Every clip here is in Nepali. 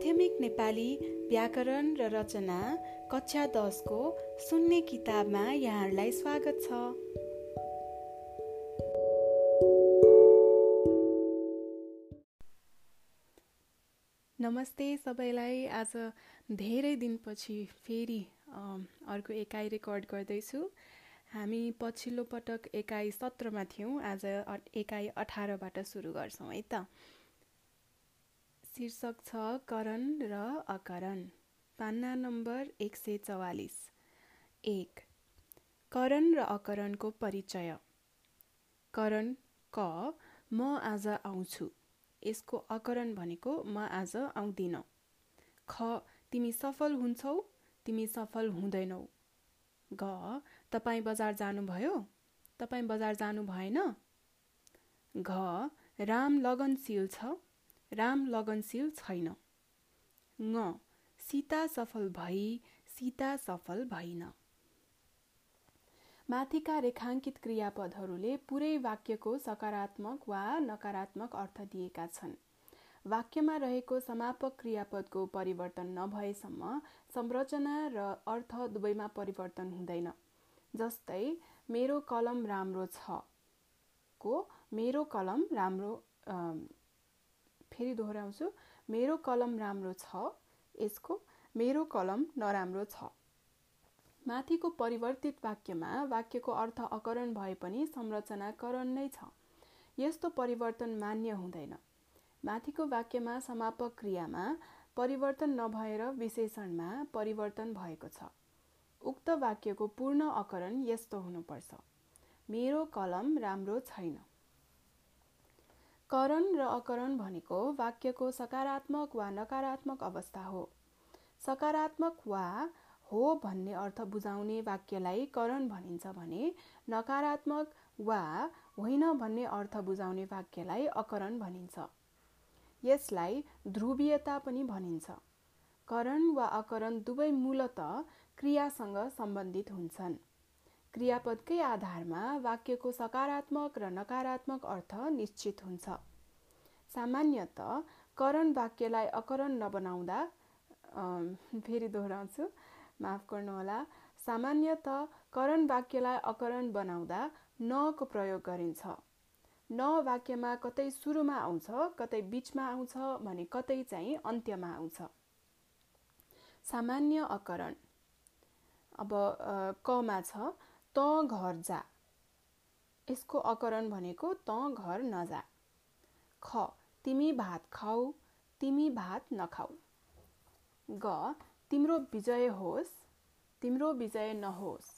माध्यमिक नेपाली व्याकरण र रचना कक्षा दसको सुन्ने किताबमा यहाँहरूलाई स्वागत छ। नमस्ते सबैलाई। आज धेरै दिनपछि फेरि अर्को एकाइ रेकर्ड गर्दैछु। हामी पछिल्लो पटक एकाइ सत्रमा थियौँ। आज एकाइ अठारबाट सुरु गर्छौँ है त? शीर्षक छ करण र अकरण। पान्ना नम्बर एक सय चौवालिस। एक करण र अकरणको परिचय। करण क म आज आउँछु। यसको अकरण भनेको म आज आउँदिन। ख तिमी सफल हुन्छौ तिमी सफल हुँदैनौ। ग तपाईँ बजार जानुभयो? तपाईँ बजार जानु भएन? घ राम लगनशील छ। राम लगनशील छैन। ङ सीता सफल भई सीता सफल भइन माथिका रेखाङ्कित क्रियापदहरूले पुरै वाक्यको सकारात्मक वा नकारात्मक अर्थ दिएका छन्। वाक्यमा रहेको समापक क्रियापदको परिवर्तन नभएसम्म संरचना र अर्थ दुवैमा परिवर्तन हुँदैन। जस्तै मेरो कलम राम्रो छ को मेरो कलम राम्रो फेरि दोहोऱ्याउँछु। मेरो कलम राम्रो छ यसको मेरो कलम नराम्रो छ। माथिको परिवर्तित वाक्यमा वाक्यको अर्थ अकरण भए पनि संरचना करण नै छ। यस्तो परिवर्तन मान्य हुँदैन। माथिको वाक्यमा समापक क्रियामा परिवर्तन नभएर विशेषणमा परिवर्तन भएको छ। उक्त वाक्यको पूर्ण अकरण यस्तो हुनुपर्छ। मेरो कलम राम्रो छैन। करण र अकरण भनेको वाक्यको सकारात्मक वा नकारात्मक अवस्था हो। सकारात्मक वा हो भन्ने अर्थ बुझाउने वाक्यलाई करण भनिन्छ भने नकारात्मक वा होइन भन्ने अर्थ बुझाउने वाक्यलाई अकरण भनिन्छ। यसलाई ध्रुवीयता पनि भनिन्छ। करण वा अकरण दुवै मूलत क्रियासँग सम्बन्धित हुन्छन्। क्रियापदकै आधारमा वाक्यको सकारात्मक र नकारात्मक अर्थ निश्चित हुन्छ। सामान्यत करण वाक्यलाई अकरण नबनाउँदा फेरि दोहोऱ्याउँछु माफ गर्नुहोला। सामान्यत करण वाक्यलाई अकरण बनाउँदा नको प्रयोग गरिन्छ। न वाक्यमा कतै सुरुमा आउँछ कतै बिचमा आउँछ भने कतै चाहिँ अन्त्यमा आउँछ। सामान्य अकरण। अब कमा छ? त घर जा। यसको अकरण भनेको त घर नजा। ख तिमी भात खाऊ तिमी भात नखाऊ। ग तिम्रो विजय होस् तिम्रो विजय नहोस्।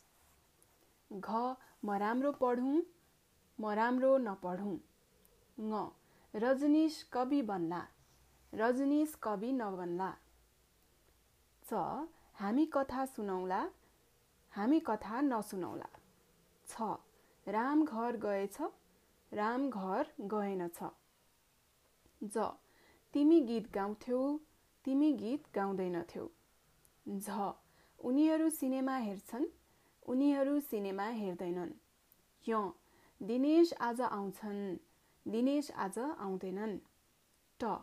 घ म राम्रो पढौँ म राम्रो नपढौँ। ङ रजनीश कवि बन्ला रजनीश कवि नबन्ला। च हामी कथा सुनौला हामी कथा नसुनौला। छ राम घर गएछ राम घर गएनछ। ज तिमी गीत गाउँथ्यौ तिमी गीत गाउँदैनथ्यौ। झ उनीहरू सिनेमा हेर्छन् उनीहरू सिनेमा हेर्दैनन्। य दिनेश आज आउँछन् दिनेश आज आउँदैनन्। ट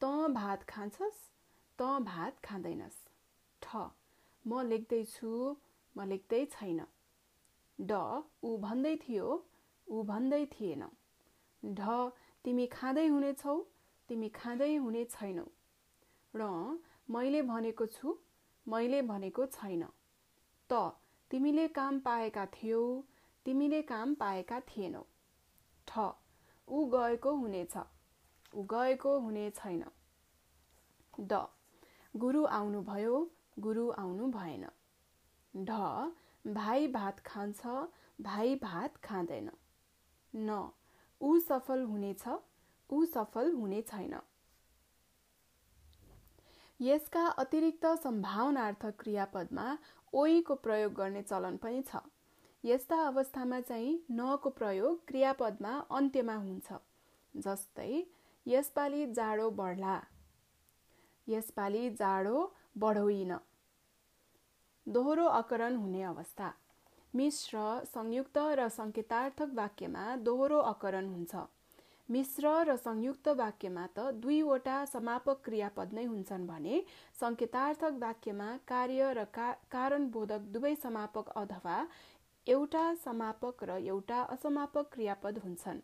त भात खान्छस् त भात खाँदैनस्। ठ म लेख्दैछु म लेख्दै छैन। ड ऊ भन्दै थियो ऊ भन्दै थिएन। ढ तिमी खाँदै हुनेछौ तिमी खाँदै हुने छैनौ। र मैले भनेको छु मैले भनेको छैन। त तिमीले काम पाएका थियौ तिमीले काम पाएका थिएनौ। ठ ऊ गएको हुनेछ ऊ गएको हुने छैन। ड गुरु आउनुभयो गुरु आउनु भएन। ढ भाइ भात खान्छ भाइ भात खाँदैन। न ऊ सफल हुनेछ ऊ सफल हुने छैन। यसका अतिरिक्त सम्भावनार्थ क्रियापदमा ओइको प्रयोग गर्ने चलन पनि छ। यस्ता अवस्थामा चाहिँ नको प्रयोग क्रियापदमा अन्त्यमा हुन्छ जस्तै यसपालि जाडो बढ्ला। यसपालि जाडो बढोइन। दोहोरो अकरण हुने अवस्था। मिश्र संयुक्त र सङ्केतार्थक वाक्यमा दोहोरो अकरण हुन्छ। मिश्र र संयुक्त वाक्यमा त दुईवटा समापक क्रियापद नै हुन्छन् भने सङ्केतार्थक वाक्यमा कार्य र का कारणबोधक दुवै समापक अथवा एउटा समापक र एउटा असमापक क्रियापद हुन्छन्।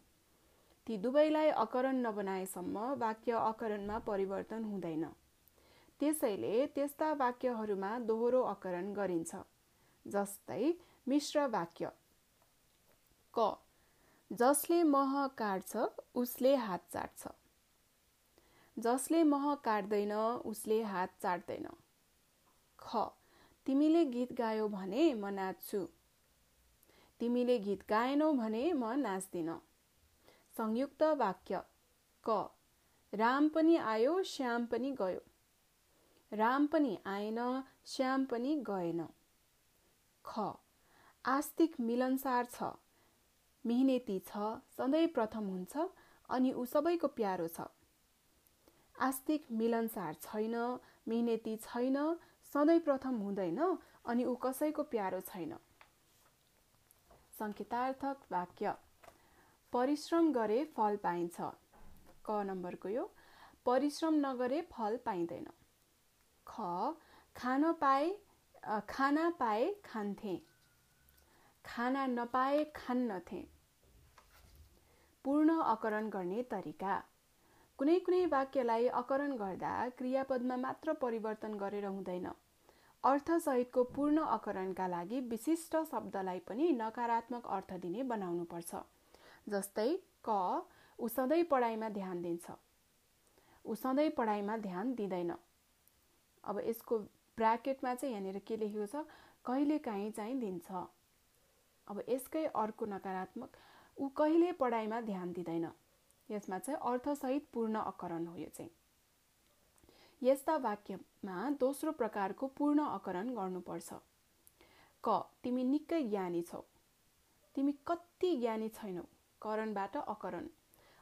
ती दुवैलाई अकरण नबनाएसम्म वाक्य अकरणमा परिवर्तन हुँदैन। त्यसैले त्यस्ता वाक्यहरूमा दोहोरो अकरण गरिन्छ जस्तै मिश्र वाक्य। क जसले मह काट्छ उसले हात चाट्छ। जसले मह काट्दैन उसले हात चाट्दैन। ख तिमीले गीत गायो भने म नाच्छु। तिमीले गीत गाएनौ भने म नाच्दिन। संयुक्त वाक्य क राम पनि आयो श्याम पनि गयो। राम पनि आएन श्याम पनि गएन। ख। आस्तिक मिलनसार छ। मिहिनेती छ सधैँ प्रथम हुन्छ अनि ऊ सबैको प्यारो छ। आस्तिक मिलनसार छैन मिहिनेती छैन सधैँ प्रथम हुँदैन अनि ऊ कसैको प्यारो छैन। सङ्केतार्थक वाक्य। परिश्रम गरे फल पाइन्छ। क नम्बरको यो। परिश्रम नगरे फल पाइँदैन। ख खान पाए खाना पाए खान्थे। खाना नपाए खान्नथे। पूर्ण अकरण गर्ने तरिका। कुनै कुनै वाक्यलाई अकरण गर्दा क्रियापदमा मात्र परिवर्तन गरेर हुँदैन। अर्थसहितको पूर्ण अकरणका लागि विशिष्ट शब्दलाई पनि नकारात्मक अर्थ दिने बनाउनुपर्छ। जस्तै क ऊ सधैँ पढाइमा ध्यान दिन्छ। ऊ सधैँ पढाइमा ध्यान दिँदैन। अब यसको ब्राकेटमा चाहिँ यहाँनिर के लेखेको छ? कहिले काहीँ चाहिँ दिन्छ। अब यसकै अर्को नकारात्मक ऊ कहिले पढाइमा ध्यान दिँदैन। यसमा चाहिँ अर्थसहित पूर्ण अकरण हो यो चाहिँ। यस्ता वाक्यमा दोस्रो प्रकारको पूर्ण अकरण गर्नुपर्छ। क तिमी निकै ज्ञानी छौ। तिमी कति ज्ञानी छैनौ। करणबाट अकरण।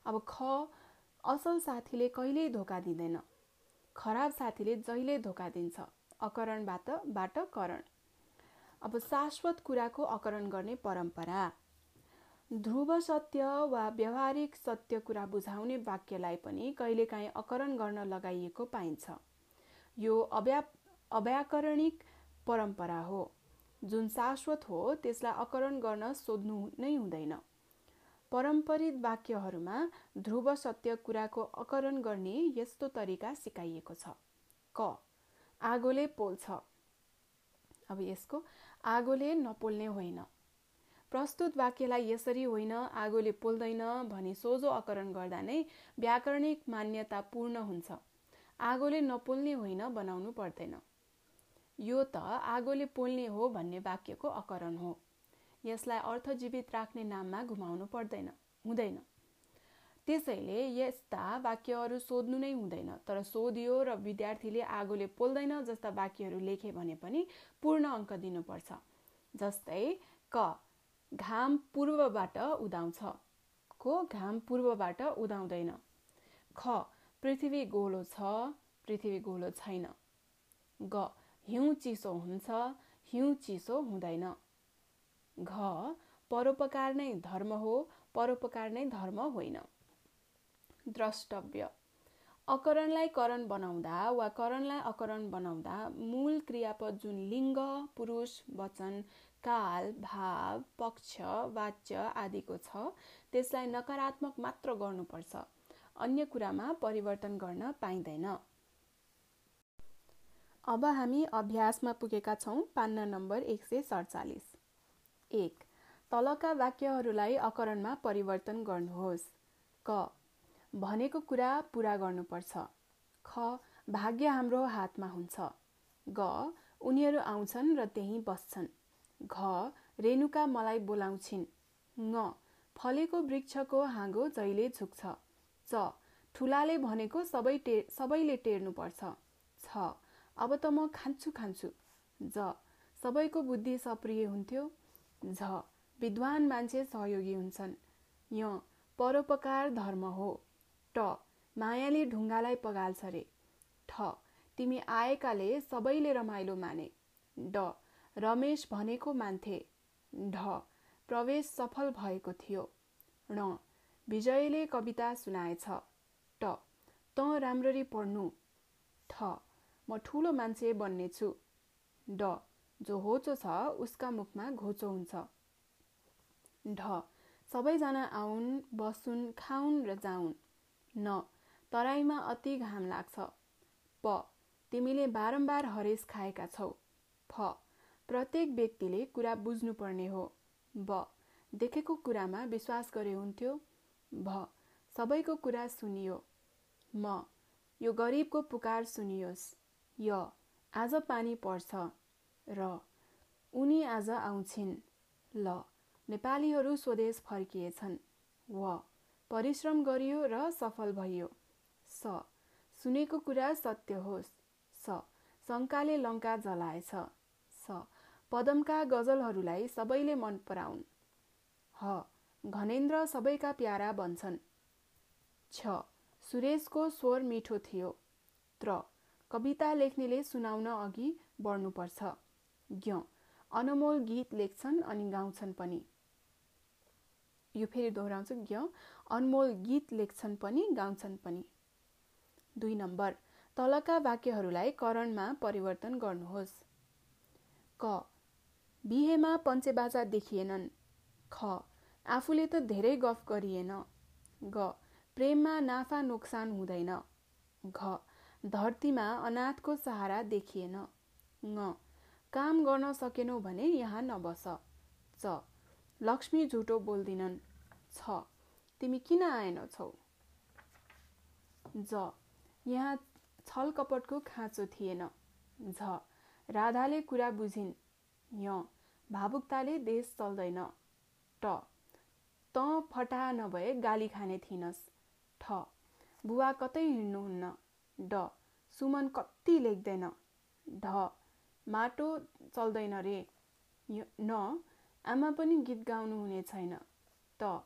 अब ख असल साथीले कहिल्यै धोका दिँदैन। खराब साथीले जहिले धोका दिन्छ। अकरणबाट बाट करण अब शाश्वत कुराको अकरण गर्ने परम्परा। ध्रुव सत्य वा व्यवहारिक सत्य कुरा बुझाउने वाक्यलाई पनि कहिलेकाहीँ अकरण गर्न लगाइएको पाइन्छ। यो अव्या अव्याकरणिक परम्परा हो। जुन शाश्वत हो त्यसलाई अकरण गर्न सोध्नु नै हुँदैन। परम्परित वाक्यहरूमा ध्रुव सत्य कुराको अकरण गर्ने यस्तो तरिका सिकाइएको छ। क आगोले पोल्छ। अब यसको आगोले नपोल्ने होइन। प्रस्तुत वाक्यलाई यसरी होइन आगोले पोल्दैन भनी सोझो अकरण गर्दा नै व्याकरणिक मान्यता पूर्ण हुन्छ। आगोले नपोल्ने होइन बनाउनु पर्दैन। यो त आगोले पोल्ने हो भन्ने वाक्यको अकरण हो। यसलाई अर्थजीवित राख्ने नाममा घुमाउनु पर्दैन हुँदैन। त्यसैले यस्ता वाक्यहरू सोध्नु नै हुँदैन तर सोधियो र विद्यार्थीले आगोले पोल्दैन जस्ता वाक्यहरू लेखे भने पनि पूर्ण अङ्क दिनुपर्छ जस्तै क घाम पूर्वबाट उदाउँछ को घाम पूर्वबाट उदाउँदैन ख पृथ्वी गोलो छ पृथ्वी गोलो छैन ग हिउँ चिसो हुन्छ हिउँ चिसो हुँदैन। घ परोपकार नै धर्म हो परोपकार नै धर्म होइन। द्रष्टव्य। अकरणलाई करण बनाउँदा वा करणलाई अकरण बनाउँदा मूल क्रियापद जुन लिङ्ग पुरुष वचन काल भाव पक्ष वाच्य आदिको छ त्यसलाई नकारात्मक मात्र गर्नुपर्छ। अन्य कुरामा परिवर्तन गर्न पाइँदैन। अब हामी अभ्यासमा पुगेका छौँ पान्ना नम्बर एक सय सडचालिस। एक तलका वाक्यहरूलाई अकरणमा परिवर्तन गर्नुहोस्। क भनेको कुरा पुरा गर्नुपर्छ। ख भाग्य हाम्रो हातमा हुन्छ। ग उनीहरू आउँछन् र त्यहीँ बस्छन्। घ रेणुका मलाई बोलाउँछिन्। ङ फलेको वृक्षको हाँगो जहिले झुक्छ। च ठुलाले भनेको सबै टे सबैले टेर्नुपर्छ। छ अब त म खान्छु खान्छु। ज सबैको बुद्धि सप्रिय हुन्थ्यो। झ विद्वान मान्छे सहयोगी हुन्छन्। य परोपकार धर्म हो। ट मायाले ढुङ्गालाई पगाल्छ रे। ठ तिमी आएकाले सबैले रमाइलो माने। ड रमेश भनेको मान्थे। ढ प्रवेश सफल भएको थियो। ण विजयले कविता सुनाएछ। ट त राम्ररी पढ्नु। ठ म ठुलो मान्छे बन्नेछु। ड जो होचो छ उसका मुखमा घोचो हुन्छ। ढ सबैजना आउन् बसुन् खाउन् र जाउन्। न तराईमा अति घाम लाग्छ। प तिमीले बारम्बार हरेस खाएका छौ। फ प्रत्येक व्यक्तिले कुरा बुझ्नुपर्ने हो। ब देखेको कुरामा विश्वास गरे हुन्थ्यो। भ सबैको कुरा सुनियो। म यो गरिबको पुकार सुनियोस्। य आज पानी पर्छ। र उनी आज आउँछिन्। ल नेपालीहरू स्वदेश फर्किएछन्। व परिश्रम गरियो र सफल भइयो। स सुनेको कुरा सत्य होस्। स शङ्काले लङ्का जलाएछ। स पदमका गजलहरूलाई सबैले मन पराउन्। ह घनेन्द्र सबैका प्यारा बन्छन्। छ सुरेशको स्वर मिठो थियो। त्र कविता लेख्नेले सुनाउन अघि बढ्नुपर्छ। ज्ञ अनमोल गीत लेख्छन् अनि गाउँछन् पनि। यो फेरि दोहोऱ्याउँछु। ज्ञ अनमोल गीत लेख्छन् पनि गाउँछन् पनि। दुई नम्बर। तलका वाक्यहरूलाई करणमा परिवर्तन गर्नुहोस्। क। बिहेमा पञ्चेबाजा देखिएनन्। ख। आफूले त धेरै गफ गरिएन। ग। प्रेममा नाफा नोक्सान हुँदैन। घ। धरतीमा अनाथको सहारा देखिएन। ङ। काम गर्न सकेनौ भने यहाँ नबस। च। लक्ष्मी झुटो बोल्दिनन्। छ। तिमी किन आएनछौ ज। यहाँ छल कपटको खाँचो थिएन। झ। राधाले कुरा बुझिन्। य। भावुकताले देश चल्दैन। ट। त फटा नभए गाली खाने थिइनस्। ठ। बुवा कतै हिँड्नुहुन्न। ड। सुमन कति लेख्दैन। ढ। माटो चल्दैन रे। न आमा पनि गीत गाउनु हुने छैन। त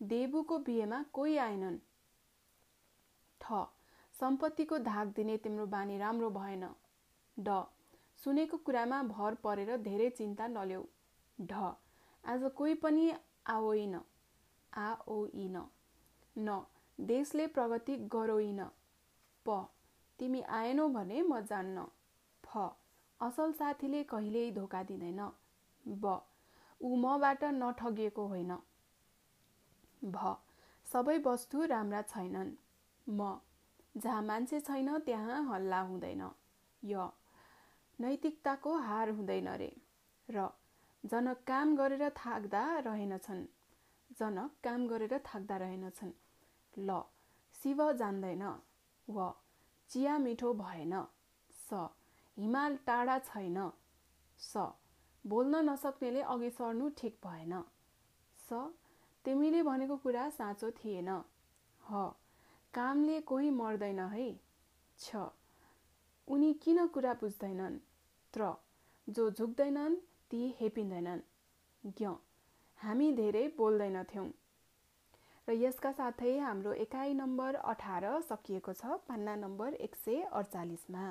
देवुको बिहेमा कोही आएनन्? ठ सम्पत्तिको धाक दिने तिम्रो बानी राम्रो भएन। ड सुनेको कुरामा भर परेर धेरै चिन्ता नल्याउ। ढ आज कोही पनि आओइन? आओइन। न देशले प्रगति गरोइन। प तिमी आएनौ भने म जान्न। फ असल साथीले कहिल्यै धोका दिँदैन। ब ऊ मबाट नठगिएको होइन। भ सबै वस्तु राम्रा छैनन्। म जहाँ मान्छे छैन त्यहाँ हल्ला हुँदैन। य नैतिकताको हार हुँदैन रे। र जनक काम गरेर थाक्दा रहेनछन्। जनक काम गरेर थाक्दा रहेनछन्। ल शिव जान्दैन। व चिया मिठो भएन। स हिमाल टाढा छैन। स बोल्न नसक्नेले अघि सर्नु ठिक भएन। स तिमीले भनेको कुरा साँचो थिएन। ह कामले कोही मर्दैन है। छ उनी किन कुरा बुझ्दैनन्? त्र जो झुक्दैनन् ती हेपिँदैनन्। ज्ञ हामी धेरै बोल्दैनथ्यौँ। र यसका साथै हाम्रो एकाइ नम्बर अठार सकिएको छ पान्ना नम्बर एक सय अडचालिसमा।